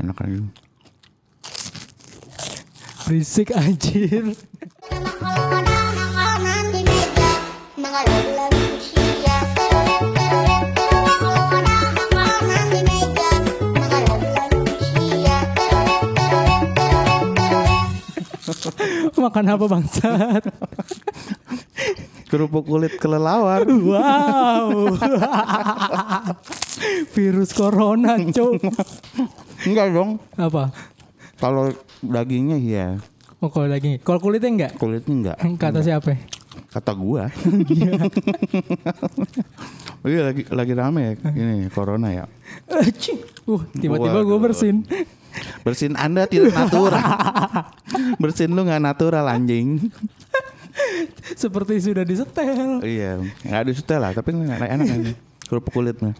Enak lagi. Berisik anjir. Makan apa bangsat? Kerupuk kulit kelelawar. Wow. Virus corona, cok. Enggak dong. Apa? Kalau dagingnya iya, Oh, kalau lagi. Kalau kulitnya enggak? kulitnya enggak. Kata siapa? Kata gua. Iya lagi lagi rame ya ini corona ya. Uh, tiba-tiba gue Waduh. bersin. Bersin Anda tidak natural. Bersin lu nggak natural anjing. Seperti sudah disetel. Iya, nggak disetel lah, tapi enak enak aja. Kerupuk kulitnya.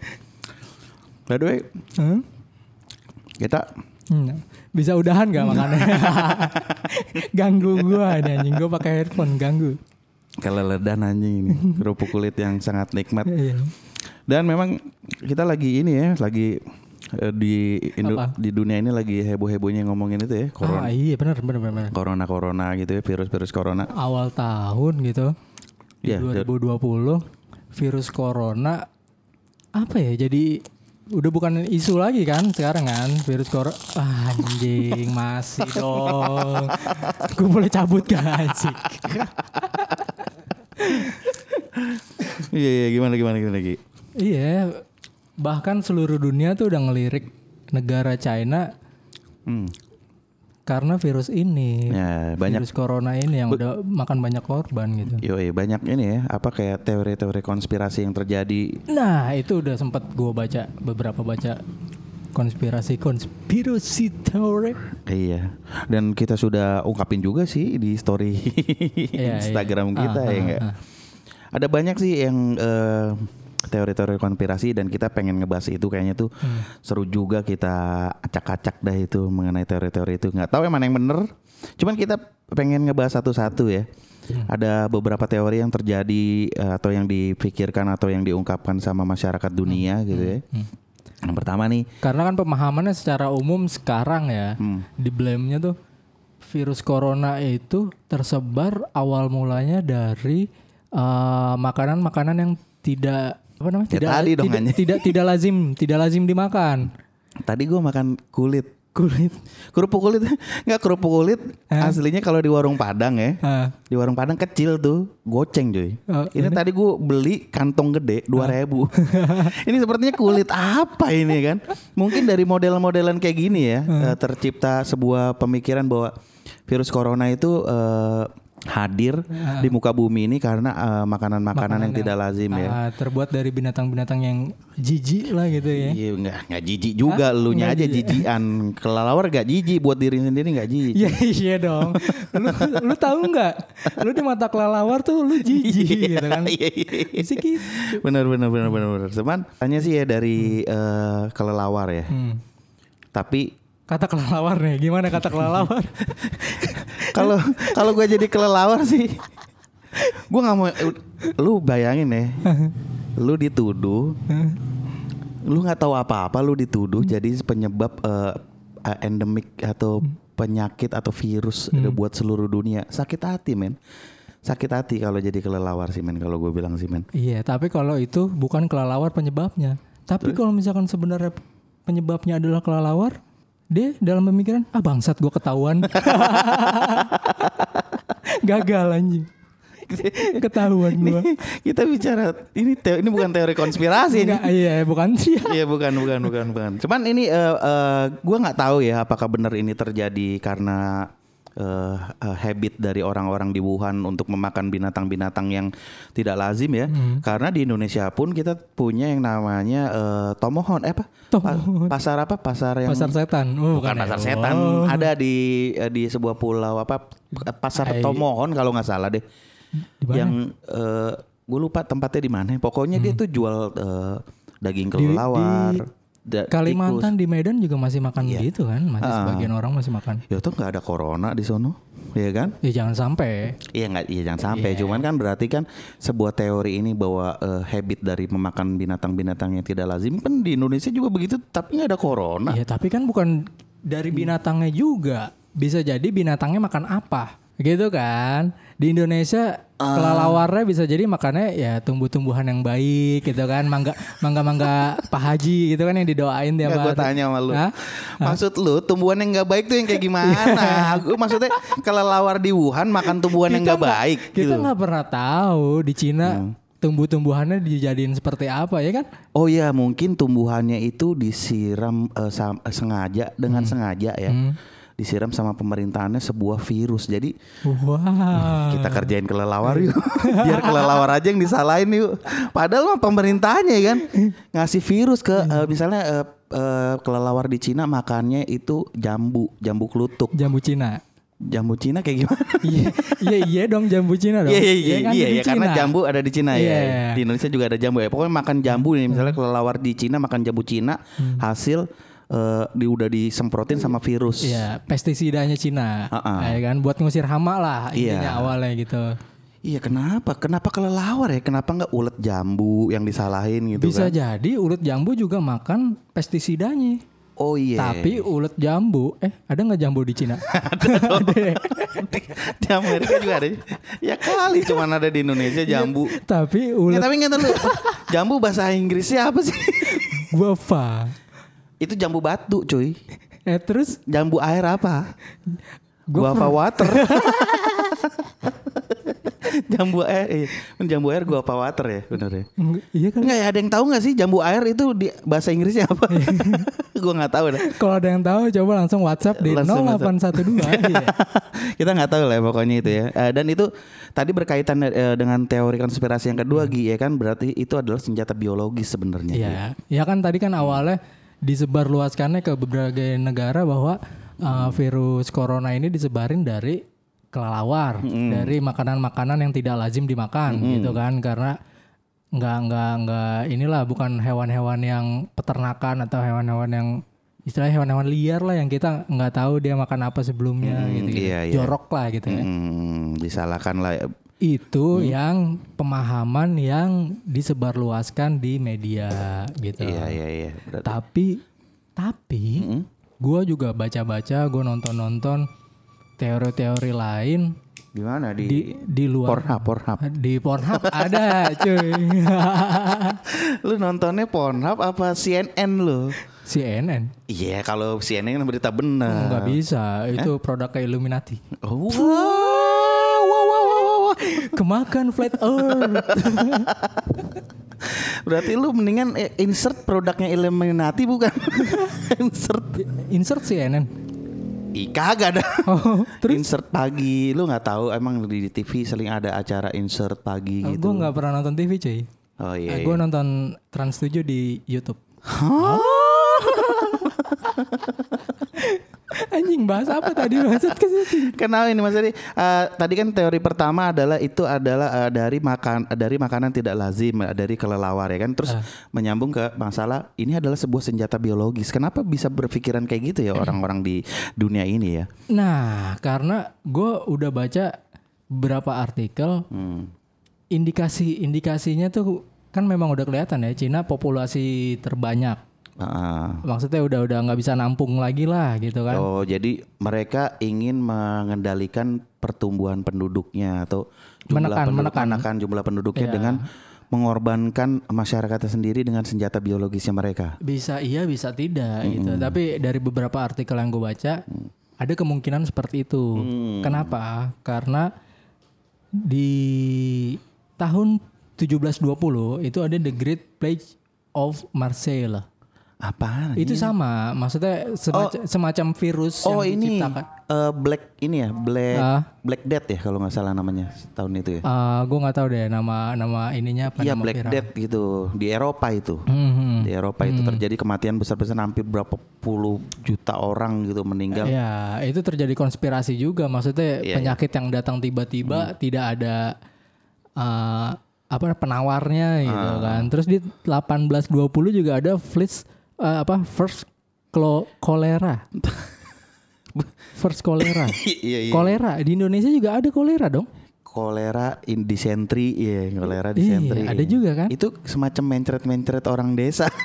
By the way, Hah? kita Hmm. Bisa udahan gak makannya? ganggu gua ini anjing. Gue pakai headphone ganggu. keleledan anjing ini. Kerupuk kulit yang sangat nikmat. Iya. Dan memang kita lagi ini ya, lagi di Indo- Apa? di dunia ini lagi heboh-hebohnya ngomongin itu ya, corona. Ah iya benar benar benar. Corona corona gitu ya, virus-virus corona. Awal tahun gitu. Di Iya, 2020 virus corona apa ya? Jadi udah bukan isu lagi kan sekarang kan virus corona ah, anjing masih dong gue boleh cabut gak anjing Iya, iya, gimana gimana gimana lagi? iya bahkan seluruh dunia tuh udah ngelirik negara China Hmm. karena virus ini Ya, banyak virus corona ini yang udah makan banyak korban gitu Yoi, banyak ini ya, apa kayak teori-teori konspirasi yang terjadi. Nah itu udah sempet gue baca beberapa baca konspirasi konspirasi teori. Iya. Dan kita sudah ungkapin juga sih di story Iya, Instagram iya. kita Ah, ya ah, enggak? ah. Ada banyak sih yang eh, teori-teori konspirasi dan kita pengen ngebahas itu kayaknya tuh Hmm. seru juga kita acak-acak dah itu mengenai teori-teori itu. nggak tahu yang mana yang bener. Cuman kita pengen ngebahas satu-satu ya. Hmm. Ada beberapa teori yang terjadi eh, atau yang dipikirkan atau yang diungkapkan sama masyarakat dunia gitu ya. Hmm. Yang pertama nih, Karena kan pemahamannya secara umum sekarang ya Hmm. di blame-nya tuh virus corona itu tersebar awal mulanya dari eh, makanan-makanan yang tidak apa namanya Ya tidak tadi dong, tidak, tidak tidak lazim tidak lazim dimakan tadi gua makan kulit kulit Kerupuk kulit nggak kerupuk kulit Hah? aslinya kalau di warung Padang ya. Ah. Di warung Padang kecil tuh, goceng cuy. Oh, ini, tadi gue beli kantong gede 2000 ini sepertinya kulit apa ini kan? Mungkin dari model-modelan kayak gini ya eh, tercipta sebuah pemikiran bahwa virus corona itu eh, hadir di muka bumi ini karena eh, makanan-makanan yang tidak lazim ya. Ah, terbuat dari binatang-binatang yang jijik lah gitu ya Iya nggak nggak jijik juga lu nya Nggak aja jijian kelelawar gak jijik buat diri sendiri nggak jijik. Iya iya dong. Lu lu tahu nggak? Lu di mata kelelawar tuh lu jijik gitu kan. Iya, iya, iya. Gitu. benar benar benar benar benar cuman tanya sih ya dari eh, kelelawar ya Hmm. tapi Kata kelelawar nih, gimana kata kelelawar? kalau kalau gue jadi kelelawar sih gue nggak mau lu bayangin ya lu dituduh lu nggak tahu apa-apa lu dituduh jadi penyebab eh, endemik atau penyakit atau virus udah buat seluruh dunia. Sakit hati men. Sakit hati kalau jadi kelelawar sih men kalau gue bilang sih men. Iya, tapi kalau itu bukan kelelawar penyebabnya. Tapi kalau misalkan sebenarnya penyebabnya adalah kelelawar, dia dalam pemikiran, ah bangsat gua ketahuan. Gagal anjing. Ketahuan gua. kita bicara ini teo- ini bukan teori konspirasi ini iya bukan sih. Iya bukan bukan bukan bukan. Cuman ini eh eh, gua nggak tahu ya apakah benar ini terjadi karena eh, eh, habit dari orang-orang di Wuhan untuk memakan binatang-binatang yang tidak lazim ya. Karena di Indonesia pun kita punya yang namanya eh, tomohon eh apa? Pa- Tomohon. pasar apa? Pasar yang Pasar setan. Oh, bukan ya. pasar setan. Oh. Ada di di sebuah pulau apa? Pasar Ai. Tomohon kalau nggak salah deh. Di mana? Yang gue lupa tempatnya di mana. Pokoknya dia tuh jual eh, daging Hmm. Di- kelelawar. di da- Kalimantan di Medan juga masih makan Iya. gitu kan, masih Ah. sebagian orang masih makan. tikus. Ya tuh nggak ada corona di sono, ya kan? Ya jangan sampai. Iya nggak, iya jangan sampai. Iya. Cuman kan berarti kan sebuah teori ini bahwa eh, habit dari memakan binatang-binatang yang tidak lazim kan di Indonesia juga begitu, tapi nggak ada corona. Ya tapi kan bukan dari binatangnya juga. Bisa jadi binatangnya makan apa. Gitu kan. Di Indonesia Ah. kelalawarnya bisa jadi makannya ya tumbuh-tumbuhan yang baik gitu kan. Mangga mangga-mangga Pak Haji gitu kan yang didoain tiap Nggak gue hari. tanya sama lu. Hah? Maksud lu tumbuhan yang nggak baik tuh yang kayak gimana? gue maksudnya kelelawar di Wuhan makan tumbuhan yang nggak baik. Kita gitu. nggak pernah tahu di Cina Hmm. tumbuh-tumbuhannya dijadiin seperti apa ya kan? Oh iya mungkin tumbuhannya itu disiram eh, sengaja dengan sengaja ya. Disiram sama pemerintahannya sebuah virus. Jadi Wah. kita kerjain kelelawar yuk. Biar kelelawar aja yang disalahin yuk. Padahal mah pemerintahnya ya kan ngasih virus ke eh, misalnya eh, eh, kelelawar di Cina makannya itu jambu, jambu klutuk. Jambu Cina. Jambu Cina kayak gimana? Iya, iya iya dong jambu Cina dong. Iya iya iya kan, iya iya, karena jambu ada di Cina ya. Iya. Di Indonesia juga ada jambu ya. Pokoknya makan jambu nih misalnya kelelawar di Cina makan jambu Cina hasil eh, di udah disemprotin sama virus. Iya, pestisidanya Cina. Ah, ah. Ya kan buat ngusir hama lah intinya Iya. awalnya gitu. Iya kenapa? Kenapa kelelawar ya? Kenapa nggak ulet jambu yang disalahin gitu Bisa kan? jadi ulet jambu juga makan pestisidanya. Oh iya. Tapi ulet jambu, eh ada nggak jambu di Cina? di, di Amerika juga ada. Ya kali cuman ada di Indonesia jambu. Tapi Ya, ulet tapi nggak tahu. Jambu bahasa Inggrisnya apa sih? guava. Itu jambu batu, cuy. Eh terus Jambu air apa? Guava. Guava water. jambu air, eh, jambu air guava water ya, bener ya. Iya kan? Enggak ya, ada yang tahu nggak sih jambu air itu di bahasa Inggrisnya apa? gua nggak tahu dah. Kalau ada yang tahu coba langsung WhatsApp di Langsung 0812. iya. Kita nggak tahu lah ya pokoknya itu ya. Eh, dan itu tadi berkaitan eh, dengan teori konspirasi yang kedua Gi ya kan berarti itu adalah senjata biologis sebenarnya. Iya, ya kan tadi kan awalnya disebarluaskannya ke berbagai negara bahwa uh, virus corona ini disebarin dari kelelawar, dari makanan-makanan yang tidak lazim dimakan gitu kan karena nggak nggak nggak inilah bukan hewan-hewan yang peternakan atau hewan-hewan yang istilahnya hewan-hewan liar lah yang kita nggak tahu dia makan apa sebelumnya gitu, gitu. iya, iya. jorok lah gitu ya Hmm, disalahkan lah. Itu yang pemahaman yang disebarluaskan di media gitu Iya iya iya. Berarti- tapi tapi gue juga baca-baca gue nonton-nonton teori-teori lain Gimana di, di di luar Pornhub, Pornhub. di Pornhub ada cuy Lu nontonnya Pornhub apa CNN lu? CNN Iya, kalau CNN kan berita benar. nggak bisa itu produk kayak Illuminati Oh, wow. Kemakan flat earth Berarti lu mendingan eh, insert produknya Illuminati bukan? insert. insert CNN Ih, kagak ada. oh terus Insert pagi, lu nggak tahu emang di TV sering ada acara insert pagi gue gitu. nggak pernah nonton TV cuy Oh iya. gue nonton Trans 7 di YouTube Hah? anjing bahas apa tadi bahas ke situ Kenapa ini Mas Adi? Eh, tadi kan teori pertama adalah itu adalah eh, dari makan dari makanan tidak lazim, eh, dari kelelawar ya kan. Terus menyambung ke masalah ini adalah sebuah senjata biologis. Kenapa bisa berpikiran kayak gitu ya orang-orang di dunia ini ya? Nah, karena gue udah baca beberapa artikel, Hmm. indikasi-indikasinya tuh kan memang udah kelihatan ya, Cina populasi terbanyak. Ah. Maksudnya udah udah nggak bisa nampung lagi lah gitu kan? Oh, jadi mereka ingin mengendalikan pertumbuhan penduduknya atau jumlah Menekan, penduduk, menekan. jumlah penduduknya Iya. dengan mengorbankan masyarakatnya sendiri dengan senjata biologisnya mereka. Bisa iya, bisa tidak gitu. Tapi dari beberapa artikel yang gue baca, ada kemungkinan seperti itu. Kenapa? Karena di tahun 1720 itu ada the Great Plague of Marseille. Apaan? Itu sama, maksudnya semacam, semacam virus Oh yang ini diciptakan. eh, black ini ya black Ah. black death ya kalau nggak salah namanya tahun itu ya. gue nggak tahu deh nama nama ininya apa Iya black viral. death gitu di Eropa itu. Hmm, hmm. Di Eropa itu terjadi kematian besar-besaran hampir berapa puluh juta orang gitu meninggal. Ya, itu terjadi konspirasi juga. Maksudnya Iya, penyakit yang datang tiba-tiba tidak ada eh, apa penawarnya gitu Ah. kan. Terus di 1820 juga ada fleas eh, apa first klo kolera. First kolera. Iya iya. Kolera di Indonesia juga ada kolera dong. Kolera, in disentri, iya kolera Iya, disentri. ada juga kan? Itu semacam mencret-mencret orang desa.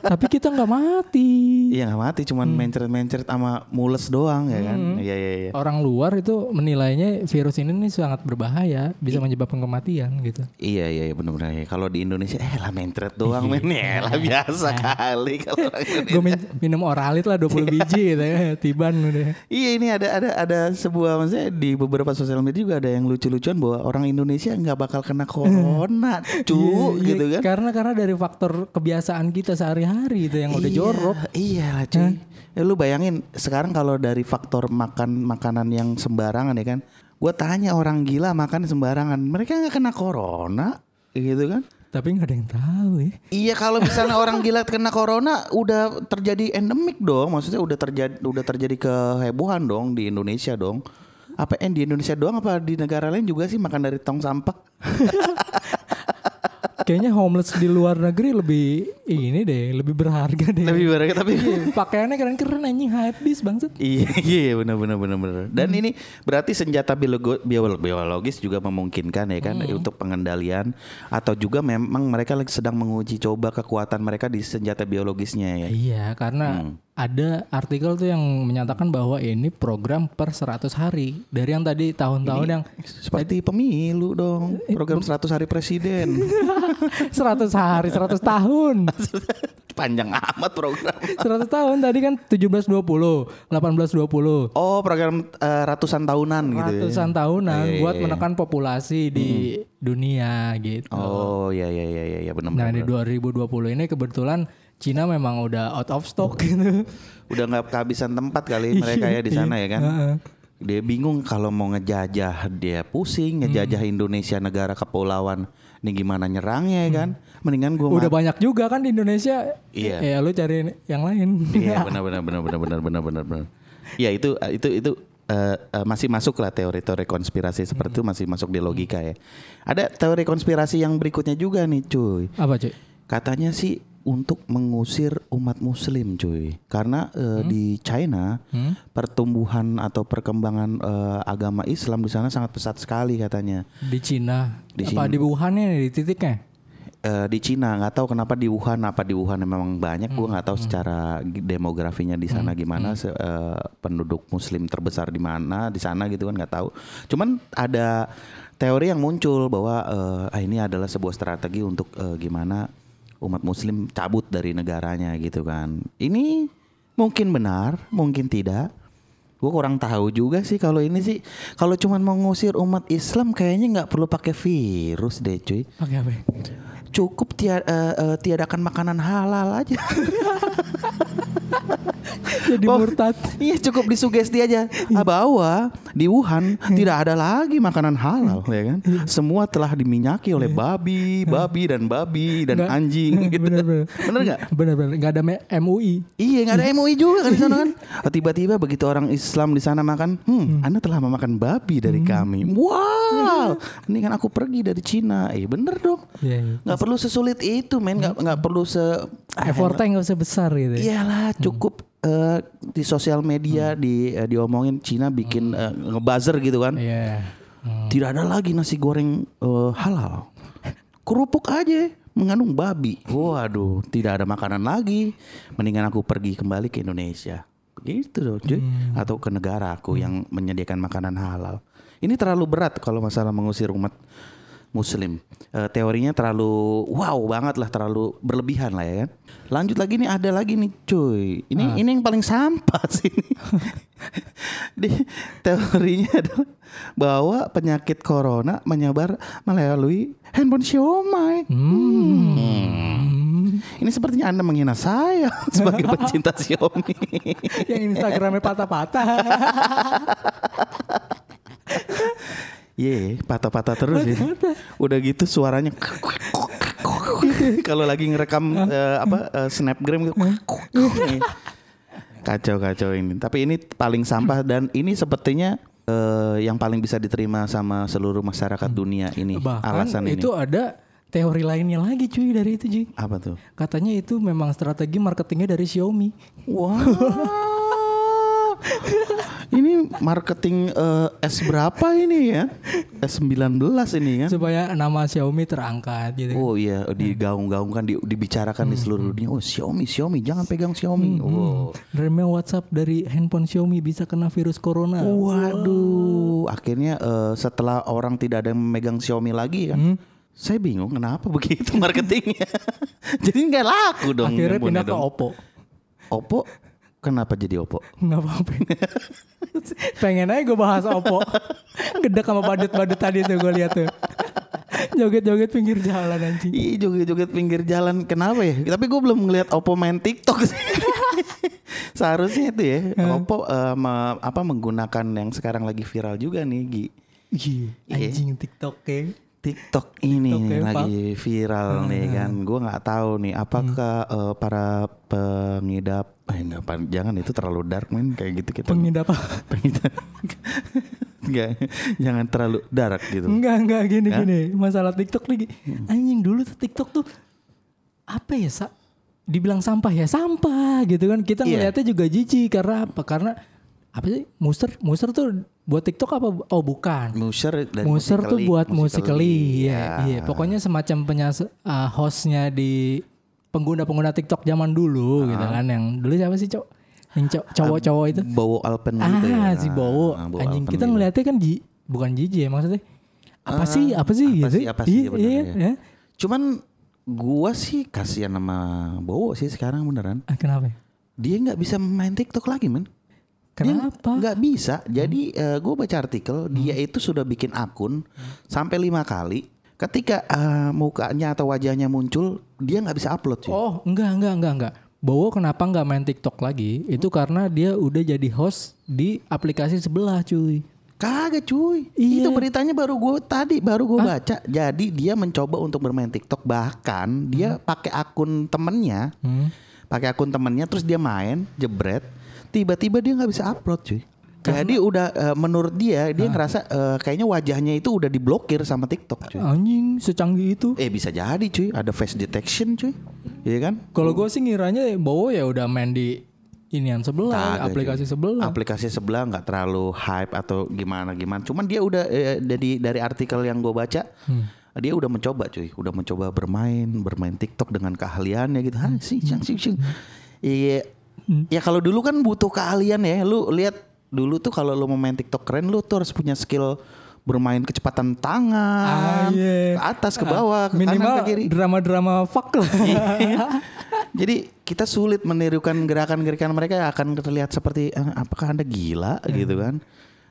Tapi kita nggak mati. Iya nggak mati, cuman Hmm. mencret-mencret sama mules doang ya kan? Iya iya iya. Orang luar itu menilainya virus ini nih sangat berbahaya, bisa menyebabkan kematian gitu. Iya iya iya benar-benar. ya. Kalau di Indonesia eh lah mencret doang men ya lah biasa kali kalau. Gue minum oralit lah 20 biji gitu ya, tiban udah. Iya ini ada ada ada sebuah maksudnya di beberapa sosial media juga ada yang lucu-lucuan bahwa orang Indonesia nggak bakal kena corona, cu Iya, iya, gitu kan? Karena karena dari faktor kebiasaan kita sehari-hari itu yang udah jorok. Iya lah cuy. Ya, lu bayangin sekarang kalau dari faktor makan makanan yang sembarangan ya kan. Gue tanya orang gila makan sembarangan, mereka nggak kena corona, gitu kan? Tapi nggak ada yang tahu ya. Iya kalau misalnya orang gila kena corona udah terjadi endemik dong, maksudnya udah terjadi udah terjadi kehebohan dong di Indonesia dong. Apa eh, di Indonesia doang apa di negara lain juga sih makan dari tong sampah? Kayaknya homeless di luar negeri lebih ini deh, lebih berharga deh. Lebih berharga tapi Iya, pakaiannya keren-keren anjing habis bangsat. Iya iya benar benar benar benar. Dan ini berarti senjata biologo- bio- biologis juga memungkinkan ya kan untuk pengendalian atau juga memang mereka sedang menguji coba kekuatan mereka di senjata biologisnya ya. Iya, karena ada artikel tuh yang menyatakan bahwa ini program per 100 hari. Dari yang tadi tahun-tahun yang Seperti pemilu dong, program 100 hari presiden. 100 hari, 100 tahun. Panjang amat program. 100 tahun tadi kan 1720, 1820. Oh, program eh, ratusan tahunan gitu ya. Ratusan tahunan Iya, iya, buat iya. menekan populasi di dunia gitu. Oh, iya iya iya iya ya, benar Nah benar. di 2020 ini kebetulan Cina memang udah out of stock gitu. Udah nggak kehabisan tempat kali mereka ya di sana ya kan. Dia bingung kalau mau ngejajah dia pusing ngejajah Hmm. Indonesia negara kepulauan. Ini gimana nyerangnya ya kan? Mendingan gua Hmm. Udah banyak juga kan di Indonesia. Iya. Ya lu cari yang lain. Iya benar benar benar benar benar benar benar benar. Ya itu itu itu eh, eh, masih masuk lah teori-teori konspirasi seperti itu masih masuk di logika ya. Ada teori konspirasi yang berikutnya juga nih cuy. Apa cuy? Katanya sih untuk mengusir umat muslim cuy. Karena eh, di China Hmm? pertumbuhan atau perkembangan eh, agama Islam di sana sangat pesat sekali katanya. Di Cina. Di Apa di Wuhan nih di titiknya? Eh, di Cina nggak tahu kenapa di Wuhan apa di Wuhan memang banyak gua nggak tahu secara g- demografinya di sana gimana se- eh, penduduk muslim terbesar di mana di sana gitu kan nggak tahu cuman ada teori yang muncul bahwa eh, ah, ini adalah sebuah strategi untuk eh, gimana umat muslim cabut dari negaranya gitu kan. Ini mungkin benar mungkin tidak. Gue kurang tahu juga sih kalau ini sih. Kalau cuman mau ngusir umat Islam kayaknya nggak perlu pakai virus deh cuy. Pakai apa? Cukup tia, eh, eh, tiadakan makanan halal aja. Jadi Oh, murtad. Iya cukup disugesti aja ah, bahwa di Wuhan tidak ada lagi makanan halal ya kan. Semua telah diminyaki oleh babi, babi dan babi dan Nggak. anjing gitu. Bener, bener. Bener nggak? Bener-bener nggak ada MUI. Iya nggak ada MUI juga kan di sana kan. Oh, Tiba-tiba begitu orang Islam di sana makan, hmm, Anda telah memakan babi dari kami. Wow, mendingan aku pergi dari Cina. Eh bener dong. Iya, iya. Nggak perlu sesulit itu men, nggak nggak perlu se Effortnya nggak usah besar gitu. ya. Iyalah cukup eh, di sosial media di eh, diomongin Cina bikin eh, ngebuzzer gitu kan. Iya. Hmm. Tidak ada lagi nasi goreng eh, halal. Kerupuk aja mengandung babi. Waduh, tidak ada makanan lagi. Mendingan aku pergi kembali ke Indonesia. Begitu dong, cuy. Atau ke negara aku yang menyediakan makanan halal. Ini terlalu berat kalau masalah mengusir umat Muslim. Eh, teorinya terlalu wow banget lah, terlalu berlebihan lah ya kan. Lanjut lagi nih ada lagi nih cuy. Ini ini yang paling sampah sih. Di teorinya adalah bahwa penyakit corona menyebar melalui handphone Xiaomi. Hmm. Ini sepertinya Anda menghina saya sebagai pencinta Xiaomi. Yang Instagramnya patah-patah. Ye, patah-patah terus ya. Udah gitu suaranya kalau lagi ngerekam eh, apa eh, snapgram gitu. Kacau kacau ini. Tapi ini paling sampah dan ini sepertinya eh, yang paling bisa diterima sama seluruh masyarakat dunia ini Bahkan alasan ini. itu ada teori lainnya lagi cuy dari itu cuy. Apa tuh? Katanya itu memang strategi marketingnya dari Xiaomi. Wow. ini marketing eh, S berapa ini ya? S19 ini kan? Supaya nama Xiaomi terangkat gitu. Oh iya, digaung-gaungkan, di- dibicarakan di seluruh dunia. Oh Xiaomi, Xiaomi, jangan pegang Xiaomi. Oh. Remnya WhatsApp dari handphone Xiaomi bisa kena virus corona. Waduh, akhirnya eh, setelah orang tidak ada yang memegang Xiaomi lagi kan, saya bingung kenapa begitu marketingnya. Jadi nggak laku dong. Akhirnya pindah ke. Oppo. Oppo, kenapa jadi Oppo? Nggak apa-apa. Pengen aja gue bahas Oppo. Gede sama badut-badut tadi tuh gue lihat tuh. Joget-joget pinggir jalan anjing. Ih joget-joget pinggir jalan Kenapa ya Tapi gue belum ngeliat Oppo main TikTok sih Seharusnya itu ya Oppo eh, me- apa menggunakan yang sekarang lagi viral juga nih Gi Iya, anjing TikTok ya. TikTok ini TikTok nih, ya, lagi viral nih kan Gue nggak tahu nih Apakah eh, para pengidap eh, enggak, Pan, Jangan itu terlalu dark men Kayak gitu kita Pengidap apa? Pengidap Enggak Jangan terlalu dark gitu Enggak, enggak gini gini. Masalah TikTok lagi. Anjing dulu tuh TikTok tuh apa ya, Sa? Dibilang sampah ya sampah gitu kan. Kita Iya. ngeliatnya juga jijik karena apa? Karena apa sih? Muser, muser tuh buat TikTok apa? Oh, bukan. Muser dan Muser tuh Musical.ly. buat musikali, Musical.ly, ya. Iya, pokoknya semacam penyas uh, hostnya di pengguna-pengguna TikTok zaman dulu gitu kan. Yang dulu siapa sih, Cok? Yang co- cowok-cowok itu. Bowo Alpen gitu ya. Ah, si Bowo. Ah, Bowo Anjing Alpen kita gitu. ngeliatnya kan ji, bukan jijik ya maksudnya. Apa sih? Apa sih apa gitu? sih, apa sih, Iya, iya, ya. ya. Cuman gua sih kasihan sama Bowo sih sekarang beneran. Ah, kenapa? ya? Dia nggak bisa main TikTok lagi men. Kenapa? Nggak bisa. Jadi eh, gua baca artikel dia itu sudah bikin akun sampai lima kali. Ketika eh, mukanya atau wajahnya muncul, dia nggak bisa upload cuy. Oh, enggak, enggak, enggak, enggak. Bowo kenapa nggak main TikTok lagi? Itu karena dia udah jadi host di aplikasi sebelah, cuy. Kagak cuy. Iya. Itu beritanya baru gue tadi baru gue baca. Jadi dia mencoba untuk bermain TikTok bahkan dia pakai akun temennya, Hmm. pakai akun temennya terus dia main jebret. Tiba-tiba dia nggak bisa upload cuy. Jadi udah eh, menurut dia dia ngerasa eh, kayaknya wajahnya itu udah diblokir sama TikTok cuy. Anjing, secanggih itu. Eh bisa jadi cuy, ada face detection cuy. Iya kan? Kalau gue sih ngiranya Bowo ya udah main di inian sebelah, Kagak, aplikasi cuy. sebelah. Aplikasi sebelah nggak terlalu hype atau gimana gimana. Cuman dia udah eh, dari dari artikel yang gue baca, dia udah mencoba cuy, udah mencoba bermain bermain TikTok dengan keahliannya gitu. Hah, sih, sing, sing, sing. Iya. Ya kalau dulu kan butuh keahlian ya. Lu lihat dulu tuh kalau lu mau main TikTok keren, lu tuh harus punya skill bermain kecepatan tangan, Ah, iya. ke atas, ke bawah, ke Minimal kanan, ke kiri. drama-drama fuck lah. Jadi kita sulit menirukan gerakan-gerakan mereka yang akan terlihat seperti eh, apakah anda gila gitu kan?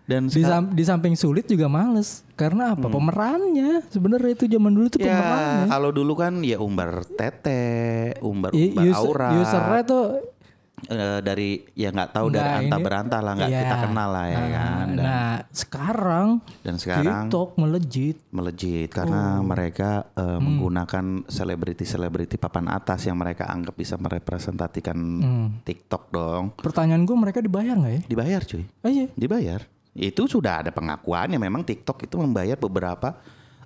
Dan di, sam- di samping sulit juga males. Karena apa? Pemerannya. Sebenarnya itu zaman dulu tuh ya pemerannya. kalau dulu kan ya umbar tete, umbar umbar user, aura usernya tuh Eh, dari ya nggak tahu dari Nggak, anta berantah lah nggak Iya. kita kenal lah ya Nah, kan. Dan, Nah, sekarang dan sekarang TikTok melejit. melejit Oh. karena mereka eh, Hmm. menggunakan selebriti-selebriti papan atas yang mereka anggap bisa merepresentasikan Hmm. TikTok dong. Pertanyaan gue mereka dibayar nggak ya? Dibayar cuy. Oh iya. Dibayar. Itu sudah ada pengakuannya memang TikTok itu membayar beberapa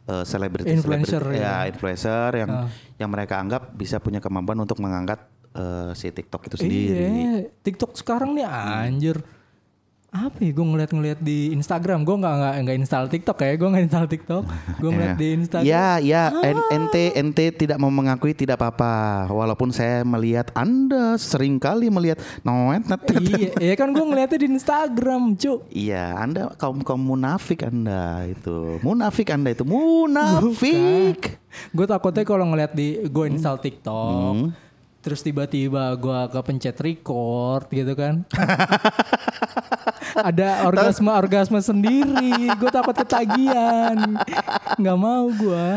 eh, selebriti Influencer, selebriti- ya. ya influencer yang Ah. yang mereka anggap bisa punya kemampuan untuk mengangkat eh, si TikTok itu sendiri. Iya, TikTok sekarang nih anjir. Apa ya gue ngeliat-ngeliat di Instagram. Gue nggak nggak nggak install TikTok ya. Gue nggak install TikTok. Gue ngeliat Ya. di Instagram. Ya, ya, en- ente ente tidak mau mengakui tidak apa-apa. Walaupun saya melihat Anda sering kali melihat noet iya, iya kan gue ngeliatnya di Instagram, cuk. Iya, Anda kaum kaum munafik Anda itu. Munafik Anda itu munafik. Gue takutnya kalau ngeliat di gue install TikTok, Hmm. Terus tiba-tiba gue kepencet record gitu kan. Ada orgasme orgasme sendiri, gue takut ketagihan, nggak mau gue.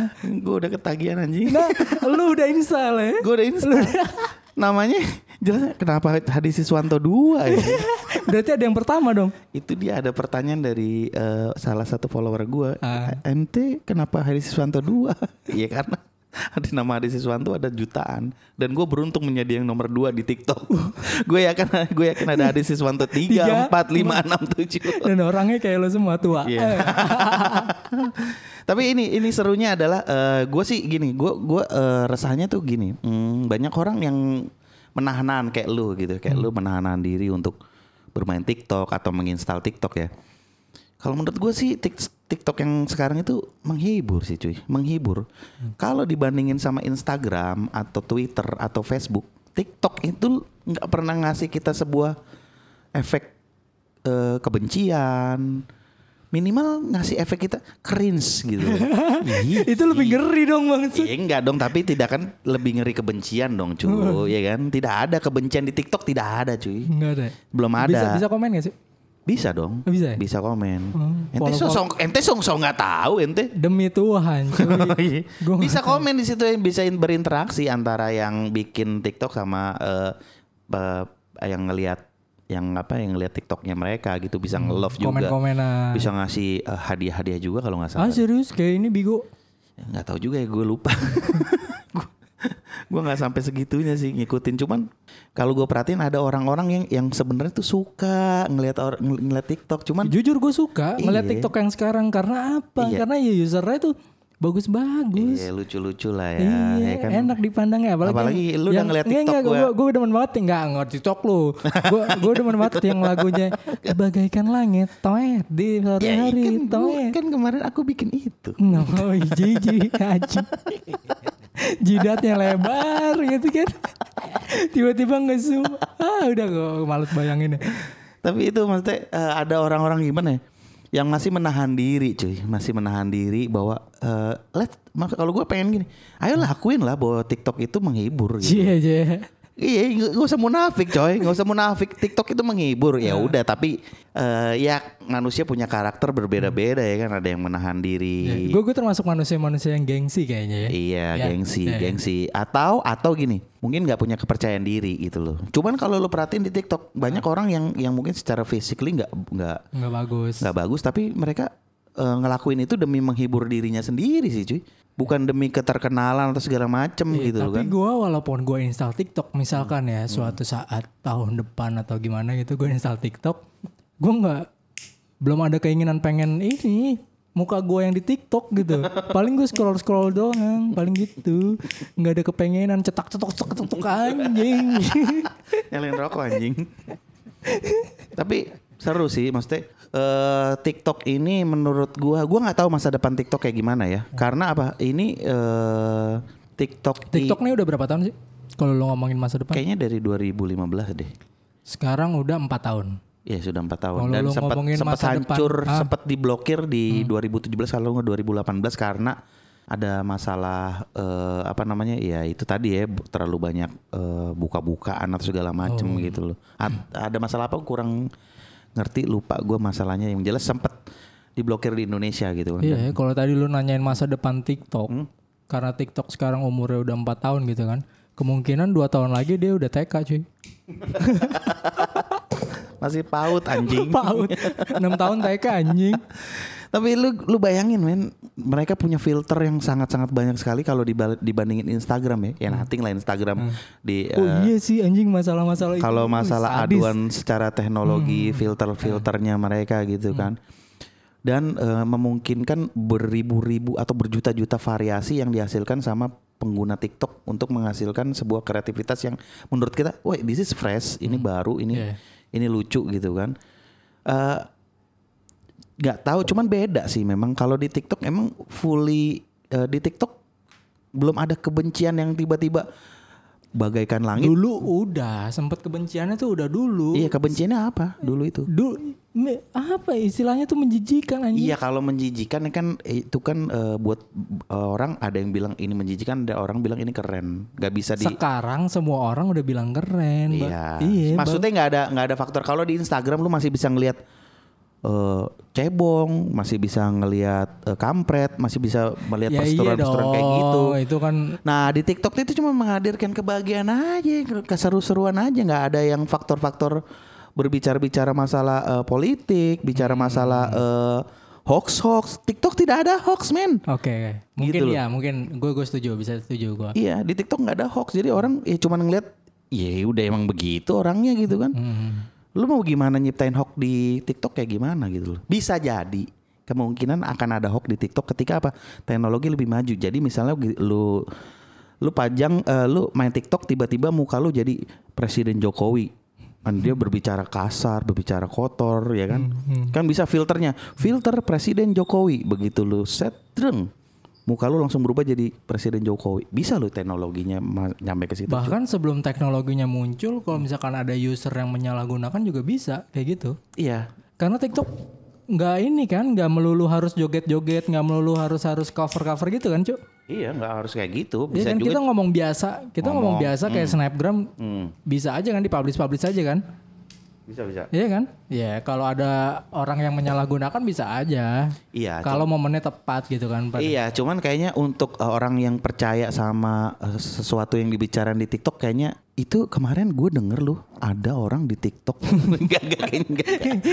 Gue udah ketagihan anjing. Nah, lu udah install ya? Gue udah install. Namanya jelas kenapa Hadi Siswanto 2 ya? Berarti ada yang pertama dong. Itu dia ada pertanyaan dari eh, salah satu follower gue. Ah. MT kenapa Hadi Siswanto 2? Iya karena Di nama Adi Siswanto ada jutaan dan gue beruntung menjadi yang nomor dua di TikTok. gue yakin gue yakin ada Adi Siswanto tiga empat lima enam tujuh. Dan orangnya kayak lo semua tua. Iya. Tapi ini ini serunya adalah gue sih gini, gue gue eh, resahnya tuh gini, hmm, banyak orang yang menahan kayak lu gitu, kayak lu menahan diri untuk bermain TikTok atau menginstal TikTok ya. Kalau menurut gue sih Tik- TikTok yang sekarang itu menghibur sih cuy, menghibur. Kalau dibandingin sama Instagram atau Twitter atau Facebook, TikTok itu nggak pernah ngasih kita sebuah efek eh, kebencian. Minimal ngasih efek kita cringe gitu. Itu lebih ngeri dong bang. Iya enggak dong, tapi tidak kan lebih ngeri kebencian dong cuy, ya kan? Tidak ada kebencian di TikTok, tidak ada cuy. Enggak ada. Belum ada. Bisa bisa komen gak sih? Bisa dong. Oh, bisa ya? Bisa komen. Hmm, ente follow- so, so- ente song song nggak tahu ente. Demi Tuhan cuy. Gua nggak bisa komen di situ bisa berinteraksi antara yang bikin TikTok sama eh, be- yang ngelihat yang apa yang ngelihat TikToknya mereka gitu bisa nge-love juga. Komen-komenan. Bisa ngasih eh, hadiah-hadiah juga kalau nggak salah. Ah serius kayak ini Bigo. Ya, nggak tahu juga ya gue lupa gue nggak sampai segitunya sih ngikutin cuman kalau gue perhatiin ada orang-orang yang yang sebenarnya tuh suka ngelihat or- ng- ngelihat TikTok cuman Jujur gue suka ngeliat Iya. TikTok yang sekarang karena apa? Iya. Karena ya usernya tuh bagus-bagus. iya lucu-lucu lah ya, Iya, ya kan enak dipandangnya apalagi, Apalagi lu udah ngeliat TikTok enggak, gue gue demen banget enggak ngerti TikTok lu. gue gue demen banget yang lagunya bagaikan langit toet di sore Ya, hari kan, toet. kan kemarin aku bikin itu No, jijik haji. Jidatnya lebar gitu kan. Tiba-tiba nge-zoom. Ah, udah gue males bayangin ya. tapi itu maksudnya eh, ada orang-orang gimana ya yang masih menahan diri cuy masih menahan diri bahwa eh, let kalau gue pengen gini ayo lakuin lah bahwa TikTok itu menghibur gitu. Cie, cie. Iya, nggak usah munafik coy, nggak usah munafik. TikTok itu menghibur, ya udah. Tapi eh, ya manusia punya karakter berbeda-beda ya kan. Ada yang menahan diri. Gue gue termasuk manusia-manusia yang gengsi kayaknya ya. Iya, Ya, gengsi, ya. gengsi. Atau atau gini, mungkin nggak punya kepercayaan diri gitu loh. Cuman kalau lo perhatiin di TikTok banyak orang yang yang mungkin secara physically nggak nggak Nggak bagus. nggak bagus, tapi mereka eh, ngelakuin itu demi menghibur dirinya sendiri sih cuy. Bukan demi keterkenalan atau segala macem Iya, gitu loh tapi kan. gue walaupun gue install TikTok misalkan ya suatu saat tahun depan atau gimana gitu gue install TikTok, gue nggak belum ada keinginan pengen ini muka gue yang di TikTok gitu. Paling gue scroll scroll doang, paling gitu. Nggak ada kepengenan cetak cetok cetok cetok anjing. Nyalain rokok anjing. Tapi seru sih maksudnya eh, TikTok ini menurut gua gua nggak tahu masa depan TikTok kayak gimana ya. Karena apa? Ini eh, TikTok TikTok nih udah berapa tahun sih? Kalau lo ngomongin masa depan? kayaknya dari 2015 deh. Sekarang udah empat tahun. Ya sudah empat tahun Kalau dan sempat sempat hancur, ah. sempat diblokir di 2017 kalau nggak 2018 karena ada masalah eh, apa namanya ya itu tadi ya terlalu banyak eh, buka-bukaan atau segala macem Oh. gitu loh. Ad- ada masalah apa kurang ngerti lupa gue masalahnya yang jelas sempat diblokir di Indonesia gitu kan. Iya, ya, kalau tadi lu nanyain masa depan TikTok, Hmm? karena TikTok sekarang umurnya udah empat tahun gitu kan, kemungkinan dua tahun lagi dia udah TK cuy. Masih paut anjing. Paut, enam tahun TK anjing. Tapi lu lu bayangin men, mereka punya filter yang sangat-sangat banyak sekali kalau dibandingin Instagram ya. Ya nothing lah Instagram di Oh eh, iya sih anjing masalah-masalah itu. kalau masalah sadis. Hmm. aduan secara teknologi filter-filternya mereka gitu kan dan eh, memungkinkan beribu-ribu atau berjuta-juta variasi yang dihasilkan sama pengguna TikTok untuk menghasilkan sebuah kreativitas yang menurut kita, wah this is fresh, ini baru, ini Iya. ini lucu gitu kan. Eh, nggak tahu, cuman beda sih memang kalau di TikTok emang fully eh, di TikTok belum ada kebencian yang tiba-tiba bagaikan langit Dulu udah, sempet kebenciannya tuh udah dulu. Iya kebenciannya apa dulu itu? Dulu apa ya, istilahnya tuh menjijikan anjing. Iya kalau menjijikan kan itu kan eh, buat eh, orang ada yang bilang ini menjijikan, ada orang bilang ini keren, nggak bisa di. Sekarang semua orang udah bilang keren. Iya. Iya. Maksudnya nggak ada nggak ada faktor. Kalau di Instagram lu masih bisa ngelihat eh, cebong, masih bisa ngelihat eh, kampret, masih bisa melihat ya iya posturan-posturan kayak gitu. Itu kan Nah di TikTok itu cuma menghadirkan kebahagiaan aja, keseru-seruan aja, nggak ada yang faktor-faktor berbicara-bicara masalah eh, politik, bicara Hmm. masalah eh, hoax hoax. TikTok tidak ada hoax men. Oke, mungkin Gitu loh. ya, mungkin gue gue setuju, bisa setuju gue. Iya di TikTok nggak ada hoax. Jadi orang ya cuma ngeliat, ya udah emang begitu orangnya gitu kan. Hmm. Lu mau gimana nyiptain hoax di TikTok kayak gimana gitu loh. Bisa jadi kemungkinan akan ada hoax di TikTok ketika apa? Teknologi lebih maju. Jadi misalnya lu lu pajang eh, lu main TikTok tiba-tiba muka lu jadi Presiden Jokowi. Kan dia berbicara kasar, berbicara kotor ya kan. Kan bisa filternya. Filter Presiden Jokowi. Begitu lu set dreng muka lu langsung berubah jadi Presiden Jokowi. Bisa lu teknologinya nyampe ke situ. Bahkan sebelum teknologinya muncul, kalau misalkan ada user yang menyalahgunakan juga bisa kayak gitu. Iya. Karena TikTok nggak ini kan, nggak melulu harus joget-joget, nggak melulu harus harus cover-cover gitu kan, cuk. Iya, nggak harus kayak gitu. Iya Bisa kan juga kita ngomong biasa, kita ngomong, Ngomong, biasa kayak snapgram Hmm, bisa aja kan dipublish-publish aja kan. bisa bisa. Iya kan? Iya, kalau ada orang yang menyalahgunakan bisa aja. Iya. Kalau momennya tepat gitu kan. pada- Iya, cuman kayaknya untuk uh, orang yang percaya sama uh, sesuatu yang dibicarain di TikTok kayaknya itu kemarin gue denger loh ada orang di TikTok enggak enggak kayaknya enggak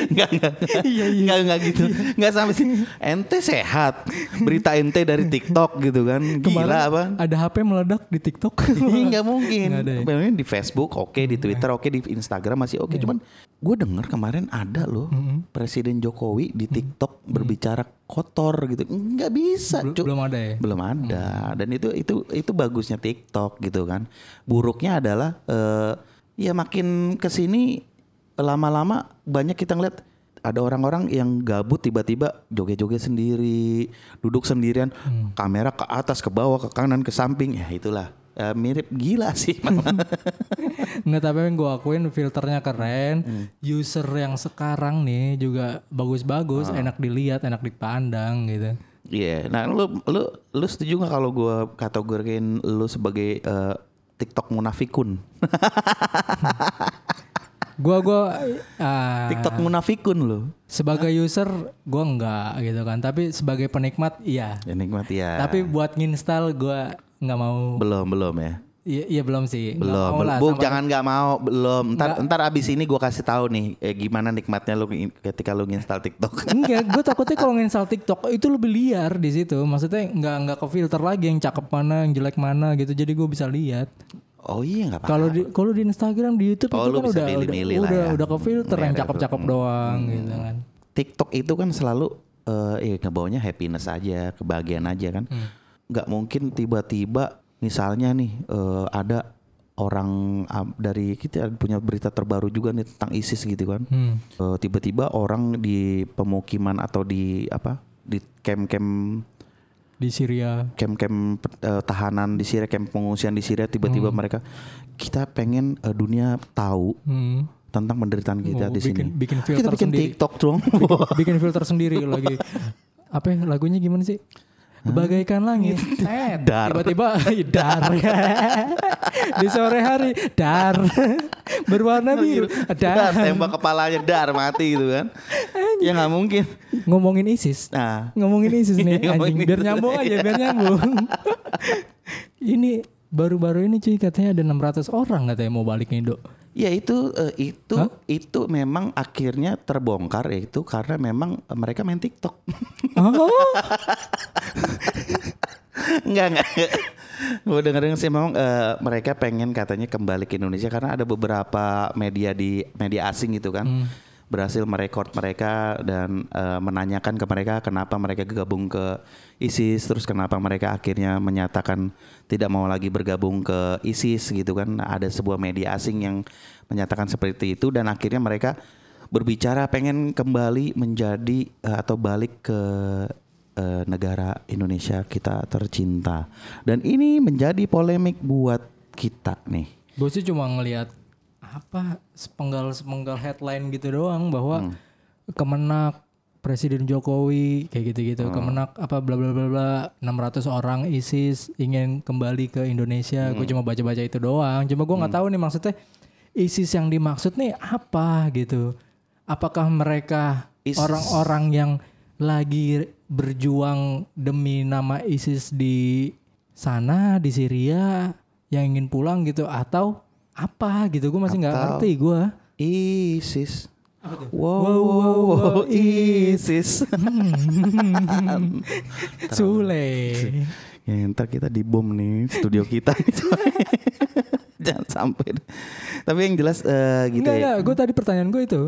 enggak enggak Iya, enggak gitu enggak sampai sih ente sehat berita ente dari TikTok gitu kan gila apa Ada HP meledak di TikTok. Iya nggak mungkin. Nggak ada ya? Di Facebook oke, di Twitter oke, di Instagram masih oke. Cuman gue denger kemarin ada loh Presiden Jokowi di TikTok berbicara kotor gitu. Nggak bisa. Bel- belum ada ya? Belum ada. Dan itu itu itu bagusnya TikTok gitu kan. Buruknya adalah eh, ya makin ke sini lama-lama banyak kita ngeliat ada orang-orang yang gabut tiba-tiba joget-joget sendiri, duduk sendirian, kamera ke atas, ke bawah, ke kanan, ke samping, ya itulah Eh, mirip gila sih. Nggak tapi yang gue akuin filternya keren. Hmm. User yang sekarang nih juga bagus-bagus, Ah. enak dilihat, enak dipandang gitu. Iya, nah lu lu lu setuju nggak kalau gue kategoriin lu sebagai eh, TikTok munafikun? Gua gua ah, TikTok munafikun lu. sebagai user gua enggak gitu kan, tapi sebagai penikmat iya. Ya nikmat ya. Tapi buat nginstal gua nggak mau. belum belum ya. Iya, iya belum sih. Belum, belum. lah Bu, jangan nggak mau, belum. Ntar, ntar abis ini gue kasih tahu nih, eh, gimana nikmatnya lu ketika lu nginstal TikTok. Enggak, gue takutnya kalau nginstal TikTok itu lebih liar di situ. Maksudnya nggak nggak ke filter lagi yang cakep mana, yang jelek mana gitu. Jadi gue bisa lihat. oh iya nggak apa-apa. Kalau di kalau di Instagram di YouTube Oh, itu kan udah udah milih-milih lah udah, ya. udah ke filter Iya, yang cakep-cakep filter. doang gitu kan. TikTok itu kan selalu eh ya ngebawanya happiness aja, kebahagiaan aja kan. Hmm. Nggak mungkin tiba-tiba misalnya nih eh, ada orang dari kita punya berita terbaru juga nih tentang ISIS gitu kan. Hmm. Eh, tiba-tiba orang di pemukiman atau di apa di camp-camp Di Syria. camp-camp eh, tahanan di Syria, camp pengungsian di Syria tiba-tiba mereka kita pengen eh, dunia tahu Hmm. tentang penderitaan kita Oh, di bikin- sini. bikin Ah, kita filter bikin sendiri. TikTok dong. Bikin filter sendiri lagi. Apa ya, lagunya gimana sih? Bagaikan langit. Dar. tiba-tiba dar. Di sore hari dar berwarna biru. dar Dar. tembak kepalanya dar mati gitu kan. ya nggak mungkin. Ngomongin ISIS. Nah, Ngomongin ISIS nih Iya, ngomongin anjing. Biar nyambung aja, biar nyambung. ini baru-baru ini cuy katanya ada 600 orang katanya mau balik nih, Dok. Ya itu eh, itu Hah? itu memang akhirnya terbongkar ya itu karena memang eh, mereka main TikTok. Oh. Enggak enggak. Gue dengerin sih memang eh, mereka pengen katanya kembali ke Indonesia karena ada beberapa media di media asing gitu kan. Berhasil merekod mereka dan eh, menanyakan ke mereka kenapa mereka gabung ke ISIS terus kenapa mereka akhirnya menyatakan tidak mau lagi bergabung ke ISIS gitu kan. Ada sebuah media asing yang menyatakan seperti itu dan akhirnya mereka berbicara pengen kembali menjadi eh, atau balik ke eh, negara Indonesia kita tercinta. Dan ini menjadi polemik buat kita nih. Gue sih cuma ngelihat apa sepenggal-sepenggal headline gitu doang bahwa Kemenak Presiden Jokowi kayak gitu-gitu. Kemenak apa bla bla bla bla 600 orang ISIS ingin kembali ke Indonesia. Gue cuma baca-baca itu doang. Cuma gue nggak tahu nih maksudnya ISIS yang dimaksud nih apa gitu. Apakah mereka orang-orang yang lagi berjuang demi nama ISIS di sana di Syria yang ingin pulang gitu atau apa gitu gue masih nggak ngerti gue ISIS Wow, wow, wow, ISIS. Sule. ya, ntar kita dibom nih studio kita. Jangan sampai. Tapi yang jelas eh, gitu Enggak, ya. enggak. Gue tadi pertanyaan gue itu.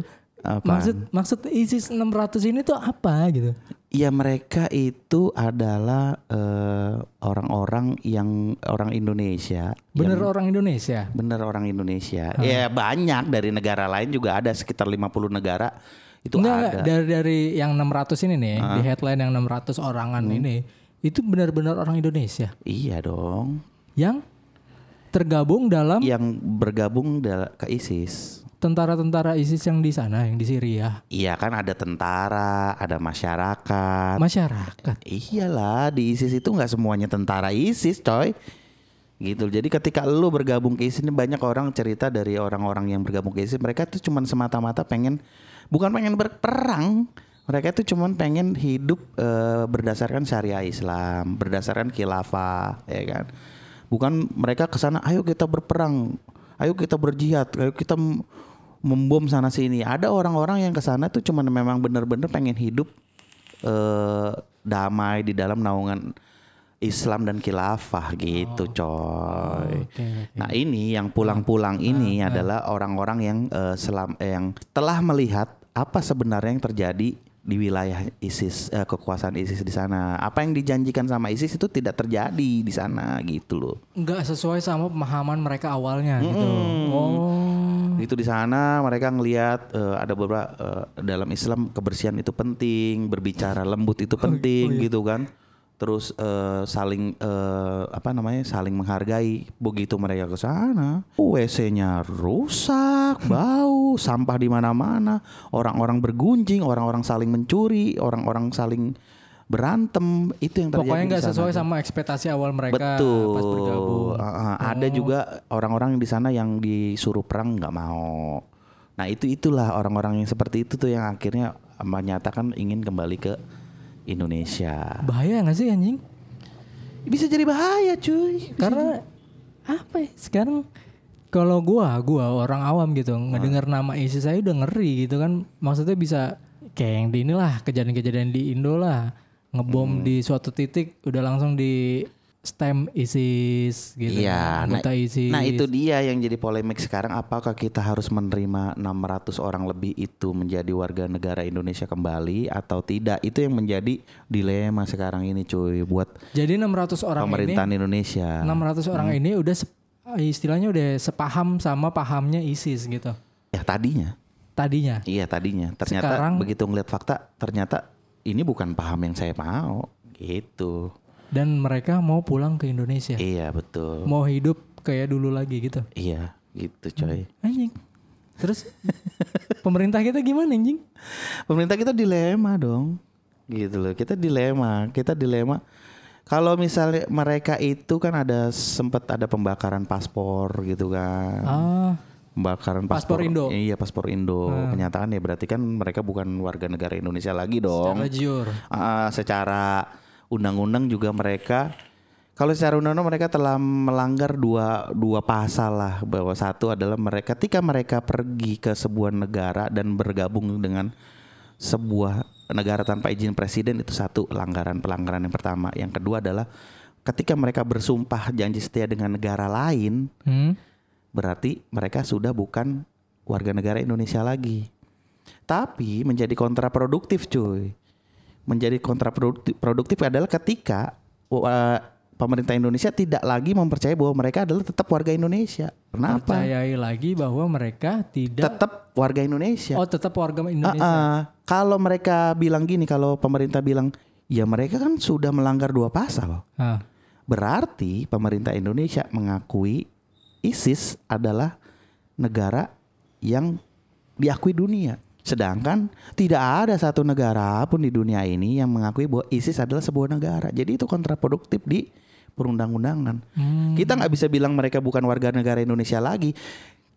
Apaan? Maksud maksud ISIS 600 ini tuh apa gitu? Ya mereka itu adalah eh, orang-orang yang orang Indonesia. Bener yang- orang Indonesia. bener orang Indonesia. Ya banyak dari negara lain juga ada sekitar 50 negara itu Enggak, ada. dari dari yang 600 ini nih, di headline yang 600 orangan Hmm. ini, itu benar-benar orang Indonesia Iya dong. yang tergabung dalam Yang bergabung ke ISIS. Tentara-tentara ISIS yang di sana, yang di Syria. Iya kan ada tentara, ada masyarakat. Masyarakat. Iyalah di ISIS itu nggak semuanya tentara ISIS, coy. Gitu. Jadi ketika lu bergabung ke ISIS ini banyak orang cerita dari orang-orang yang bergabung ke ISIS, mereka tuh cuman semata-mata pengen bukan pengen berperang. Mereka tuh cuman pengen hidup eh, berdasarkan syariah Islam, berdasarkan khilafah, ya kan. Bukan mereka ke sana, ayo kita berperang, ayo kita berjihad, ayo kita membom sana sini. Ada orang-orang yang ke sana tuh cuman memang bener-bener pengen hidup eh, damai di dalam naungan Islam dan khilafah gitu, coy. Oke, oke. Nah ini yang pulang-pulang ini adalah orang-orang yang eh, selam eh, yang telah melihat apa sebenarnya yang terjadi di wilayah ISIS eh, kekuasaan ISIS di sana. Apa yang dijanjikan sama ISIS itu tidak terjadi di sana gitu loh. Enggak sesuai sama pemahaman mereka awalnya gitu. Oh. Itu di sana mereka ngelihat eh, ada beberapa eh, dalam Islam kebersihan itu penting, berbicara lembut itu penting gitu kan. Terus eh, saling eh, apa namanya? saling menghargai. Begitu mereka ke sana, WC-nya rusak, bau, sampah di mana-mana, orang-orang bergunjing, orang-orang saling mencuri, orang-orang saling berantem. Itu yang terjadi Pokoknya nggak sesuai tuh. sama ekspektasi awal mereka Betul. pas bergabung. Uh, uh, Ada juga orang-orang di sana yang disuruh perang nggak mau. Nah itu itulah orang-orang yang seperti itu tuh yang akhirnya menyatakan ingin kembali ke Indonesia. Bahaya nggak sih anjing? Bisa jadi bahaya cuy. Karena apa ya? Sekarang kalau gua, gua orang awam gitu, ngedengar nama ISIS saya udah ngeri gitu kan. Maksudnya bisa kayak yang di inilah kejadian-kejadian di Indo lah, ngebom di suatu titik udah langsung di stem ISIS gitu. Iya, kan. nah, ISIS. nah itu dia yang jadi polemik sekarang. Apakah kita harus menerima 600 orang lebih itu menjadi warga negara Indonesia kembali atau tidak? Itu yang menjadi dilema sekarang ini cuy buat Jadi 600 orang ini pemerintahan Indonesia. 600 orang Hmm. ini udah istilahnya udah sepaham sama pahamnya ISIS gitu. Ya tadinya. Tadinya. Iya tadinya. Ternyata Sekarang- begitu ngeliat fakta, ternyata ini bukan paham yang saya mau. Gitu. Dan mereka mau pulang ke Indonesia. Iya betul. Mau hidup kayak dulu lagi gitu. Iya gitu coy. Anjing. Terus pemerintah kita gimana anjing? Pemerintah kita dilema dong. Gitu loh. Kita dilema. Kita dilema. Kalau misalnya mereka itu kan ada sempat ada pembakaran paspor gitu kan. Ah, Pembakaran Paspor paspor, Indo. Iya paspor Indo. Kenyataan ya berarti kan mereka bukan warga negara Indonesia lagi dong. secara jujur. Ah, secara undang-undang juga mereka kalau secara undang-undang mereka telah melanggar dua dua pasal lah bahwa satu adalah mereka ketika mereka pergi ke sebuah negara dan bergabung dengan sebuah negara tanpa izin presiden itu satu pelanggaran pelanggaran yang pertama yang kedua adalah ketika mereka bersumpah janji setia dengan negara lain Hmm? berarti mereka sudah bukan warga negara Indonesia lagi. Tapi menjadi kontraproduktif cuy. Menjadi kontraproduktif produktif adalah ketika uh, pemerintah Indonesia tidak lagi mempercayai bahwa mereka adalah tetap warga Indonesia. Kenapa? Percayai lagi bahwa mereka tidak Tetap warga Indonesia. Oh, tetap warga Ah, Indonesia. ah. Kalau mereka bilang gini, kalau pemerintah bilang, ya mereka kan sudah melanggar dua pasal. Ah. Berarti pemerintah Indonesia mengakui ISIS adalah negara yang diakui dunia. Sedangkan tidak ada satu negara pun di dunia ini yang mengakui bahwa ISIS adalah sebuah negara. Jadi itu kontraproduktif di perundang-undangan. Hmm. Kita nggak bisa bilang mereka bukan warga negara Indonesia lagi.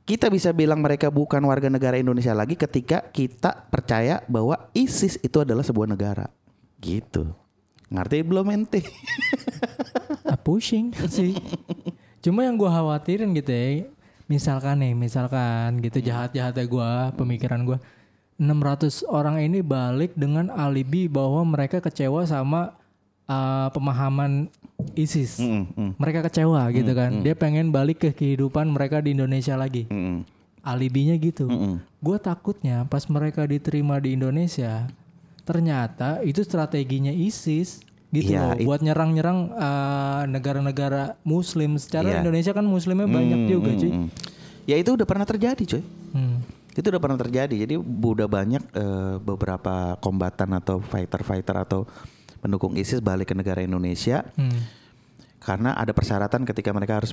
Kita bisa bilang mereka bukan warga negara Indonesia lagi ketika kita percaya bahwa ISIS itu adalah sebuah negara. Gitu. Ngerti belum ente? Ah, pushing sih. Cuma yang gua khawatirin gitu ya, misalkan nih, misalkan gitu jahat-jahatnya gua, pemikiran gua, 600 orang ini balik dengan alibi bahwa mereka kecewa sama uh, pemahaman ISIS. Mm, mm, Mereka kecewa gitu kan. Dia pengen balik ke kehidupan mereka di Indonesia lagi. mm, mm, Alibinya gitu. mm. Gue takutnya pas mereka diterima di Indonesia, ternyata itu strateginya ISIS gitu Iya, loh, it- buat nyerang-nyerang uh, negara-negara Muslim. Secara Iya. Indonesia kan Muslimnya banyak Mm, juga, mm, cuy. mm. Ya itu udah pernah terjadi, coy. Hmm. Itu udah pernah terjadi. Jadi udah banyak eh, beberapa kombatan atau fighter-fighter atau pendukung ISIS balik ke negara Indonesia Hmm. karena ada persyaratan ketika mereka harus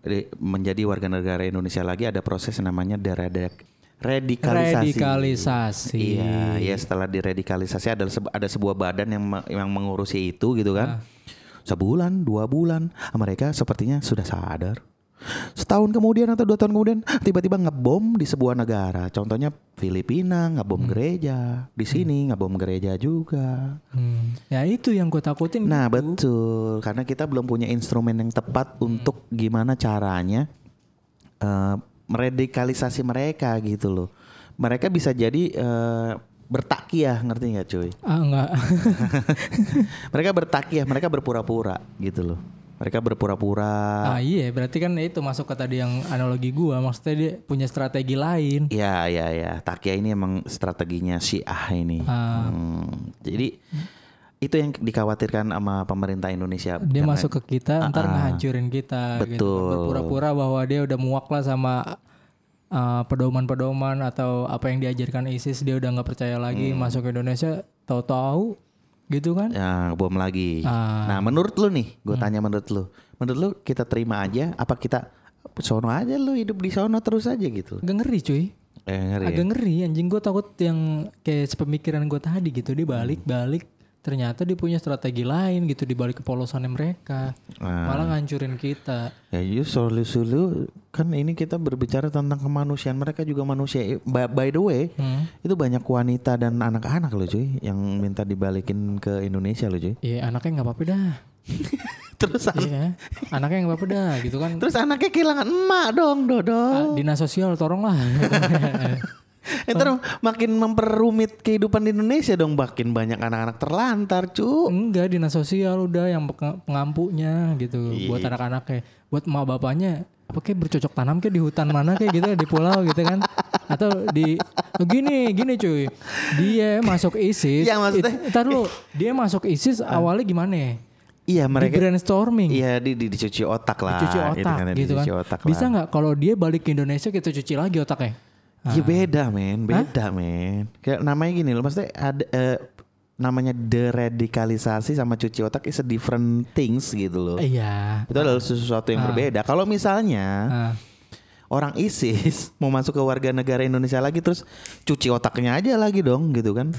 di- menjadi warga negara Indonesia lagi ada proses namanya deradek radikalisasi. Radikalisasi. Iya, ya setelah diradikalisasi ada se- ada sebuah badan yang me- yang mengurusi itu gitu kan. Sebulan, dua bulan, mereka sepertinya sudah sadar. Setahun kemudian atau dua tahun kemudian tiba-tiba ngebom di sebuah negara. Contohnya Filipina ngebom gereja, di sini ngebom gereja juga. Hmm. Ya itu yang gue takutin. Nah gitu. betul, karena kita belum punya instrumen yang tepat untuk gimana caranya eh, meradikalisasi mereka gitu loh. Mereka bisa jadi eh, bertakiah, ngerti nggak cuy? Ah enggak. Mereka bertakiah, mereka berpura-pura gitu loh. Mereka berpura-pura. ah iya, berarti kan itu masuk ke tadi yang analogi gua, maksudnya dia punya strategi lain. Ya ya ya, takiah ini emang strateginya Syiah ini. Ah. Hmm, jadi itu yang dikhawatirkan sama pemerintah Indonesia. Dia Karena- masuk ke kita, ntar ngehancurin kita gitu. Betul. Berpura-pura bahwa dia udah muak lah sama uh, pedoman-pedoman atau apa yang diajarkan ISIS, dia udah nggak percaya lagi Hmm. masuk ke Indonesia, tahu-tahu gitu kan? Ya, bom lagi. Ah. Nah, menurut lu nih, gue tanya menurut lu, menurut lu kita terima aja, apa kita sono aja lu hidup di sono terus aja gitu? Agak ngeri cuy. Eh, ngeri ya? Agak ngeri anjing gue takut yang kayak sepemikiran gue tadi gitu dia balik-balik ternyata dia punya strategi lain gitu di balik kepolosannya mereka Ah. malah ngancurin kita Ya, you solusi lu kan ini kita berbicara tentang kemanusiaan, mereka juga manusia. By, by the way, Hmm. itu banyak wanita dan anak-anak loh cuy yang minta dibalikin ke Indonesia loh cuy. Iya anaknya nggak apa-apa dah Terus Iya anaknya nggak apa-apa dah gitu kan terus anaknya kehilangan emak dong, Dodo. Ah, dinas sosial tolong lah Entar makin memperumit kehidupan di Indonesia dong, makin banyak anak-anak terlantar, cu. enggak dinas sosial udah yang peng- pengampunya gitu buat anak-anaknya. Buat emak bapaknya apa kayak bercocok tanam kayak di hutan mana kayak gitu di pulau gitu kan. Atau di gini gini cuy. Dia masuk ISIS Ya, maksudnya- it- ntar lu dia masuk ISIS awalnya gimana? Iya di mereka brainstorming. Iya di, di dicuci otak lah. cuci otak kan, gitu kan. dicuci otak bisa nggak kalau dia balik ke Indonesia kita cuci lagi otaknya Iya beda men, beda men. Kayak namanya gini loh, maksudnya ada eh, namanya deradikalisasi sama cuci otak is a different things gitu loh. iya Itu adalah sesuatu yang berbeda. Kalau misalnya Ah. orang ISIS mau masuk ke warga negara Indonesia lagi terus cuci otaknya aja lagi dong gitu kan.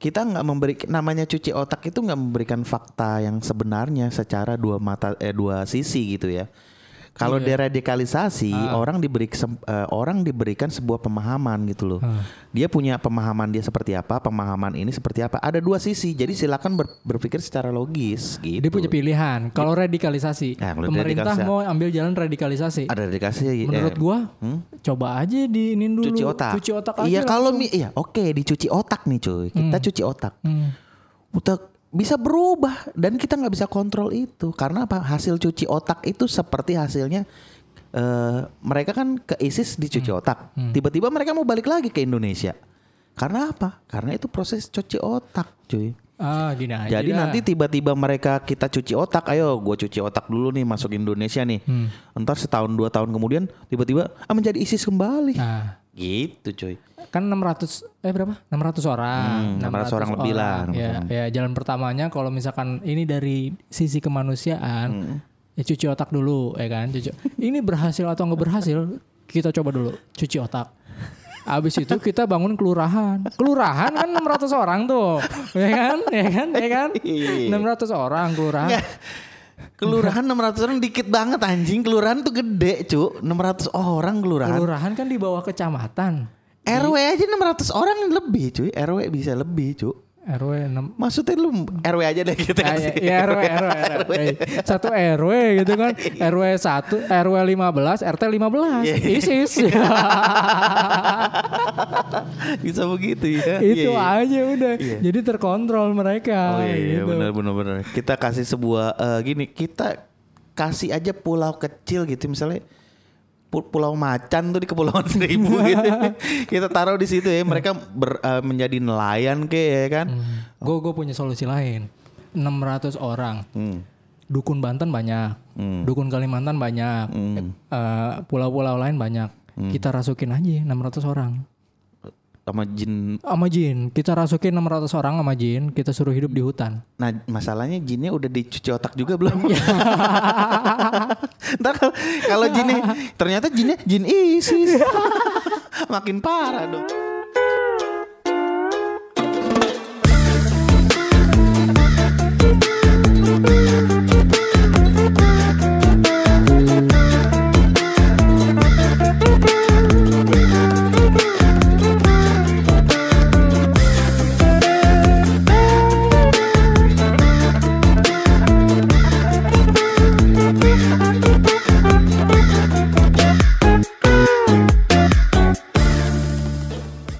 Kita nggak memberi namanya cuci otak itu nggak memberikan fakta yang sebenarnya secara dua mata eh dua sisi gitu ya. Kalau deradikalisasi orang diberi kesem- eh, orang diberikan sebuah pemahaman gitu loh. Dia punya pemahaman dia seperti apa, pemahaman ini seperti apa. Ada dua sisi. Jadi silakan ber- berpikir secara logis gitu. dia punya pilihan kalau radikalisasi Nah, kalau pemerintah radikalisasi- mau ambil jalan radikalisasi Ada radikalisasi. menurut eh, gua coba aja diinin dulu cuci otak. cuci otak aja Iya kalau iya oke dicuci otak nih cuy. Kita cuci otak. Hmm. Otak bisa berubah dan kita nggak bisa kontrol itu karena apa? Hasil cuci otak itu seperti hasilnya eh mereka kan ke ISIS dicuci Hmm. otak. Tiba-tiba mereka mau balik lagi ke Indonesia. Karena apa? Karena itu proses cuci otak, cuy. ah gini aja Jadi dah. nanti tiba-tiba mereka kita cuci otak, ayo gue cuci otak dulu nih masuk Indonesia nih. Hmm. Entar setahun dua tahun kemudian tiba-tiba ah, menjadi ISIS kembali. nah Gitu cuy. kan 600 eh berapa 600 orang Hmm, 600 orang lebih lah, 600 ya ya jalan pertamanya kalau misalkan ini dari sisi kemanusiaan Hmm. ya cuci otak dulu ya kan cuci ini berhasil atau nggak berhasil kita coba dulu cuci otak Abis itu kita bangun kelurahan. Kelurahan kan 600 orang tuh. Ya kan? Ya kan? Ya kan? Iya. 600 orang kelurahan. Kelurahan 600 orang dikit banget anjing. Kelurahan tuh gede, cu. 600 orang kelurahan. Kelurahan kan di bawah kecamatan. RW aja 600 orang lebih, cuy. RW bisa lebih, cu. RW 6 Maksudnya lu RW aja deh kita Ah, kasih. ya, ya, RW, RW, RW. Satu RW gitu kan. RW 1, RW 15, RT 15. Iya. ISIS. Bisa begitu ya. Itu Iya, iya. aja udah. Iya. Jadi terkontrol mereka Oh iya, iya gitu. benar benar benar. Kita kasih sebuah eh, gini, kita kasih aja pulau kecil gitu misalnya Pu- Pulau Macan tuh di Kepulauan Seribu gitu. Kita taruh di situ ya, mereka ber- eh, menjadi nelayan ke ya kan. Gue gue punya solusi lain. 600 orang. Hmm. Dukun Banten banyak. Hmm. Dukun Kalimantan banyak. Hmm. Eh, pulau-pulau lain banyak. Kita rasukin aja 600 orang. Sama jin. Sama jin, kita rasukin 600 orang sama jin, kita suruh hidup di hutan. Nah, masalahnya jinnya udah dicuci otak juga belum? Ntar kalau- kalau jinnya ternyata jinnya jin ISIS. Makin parah dong.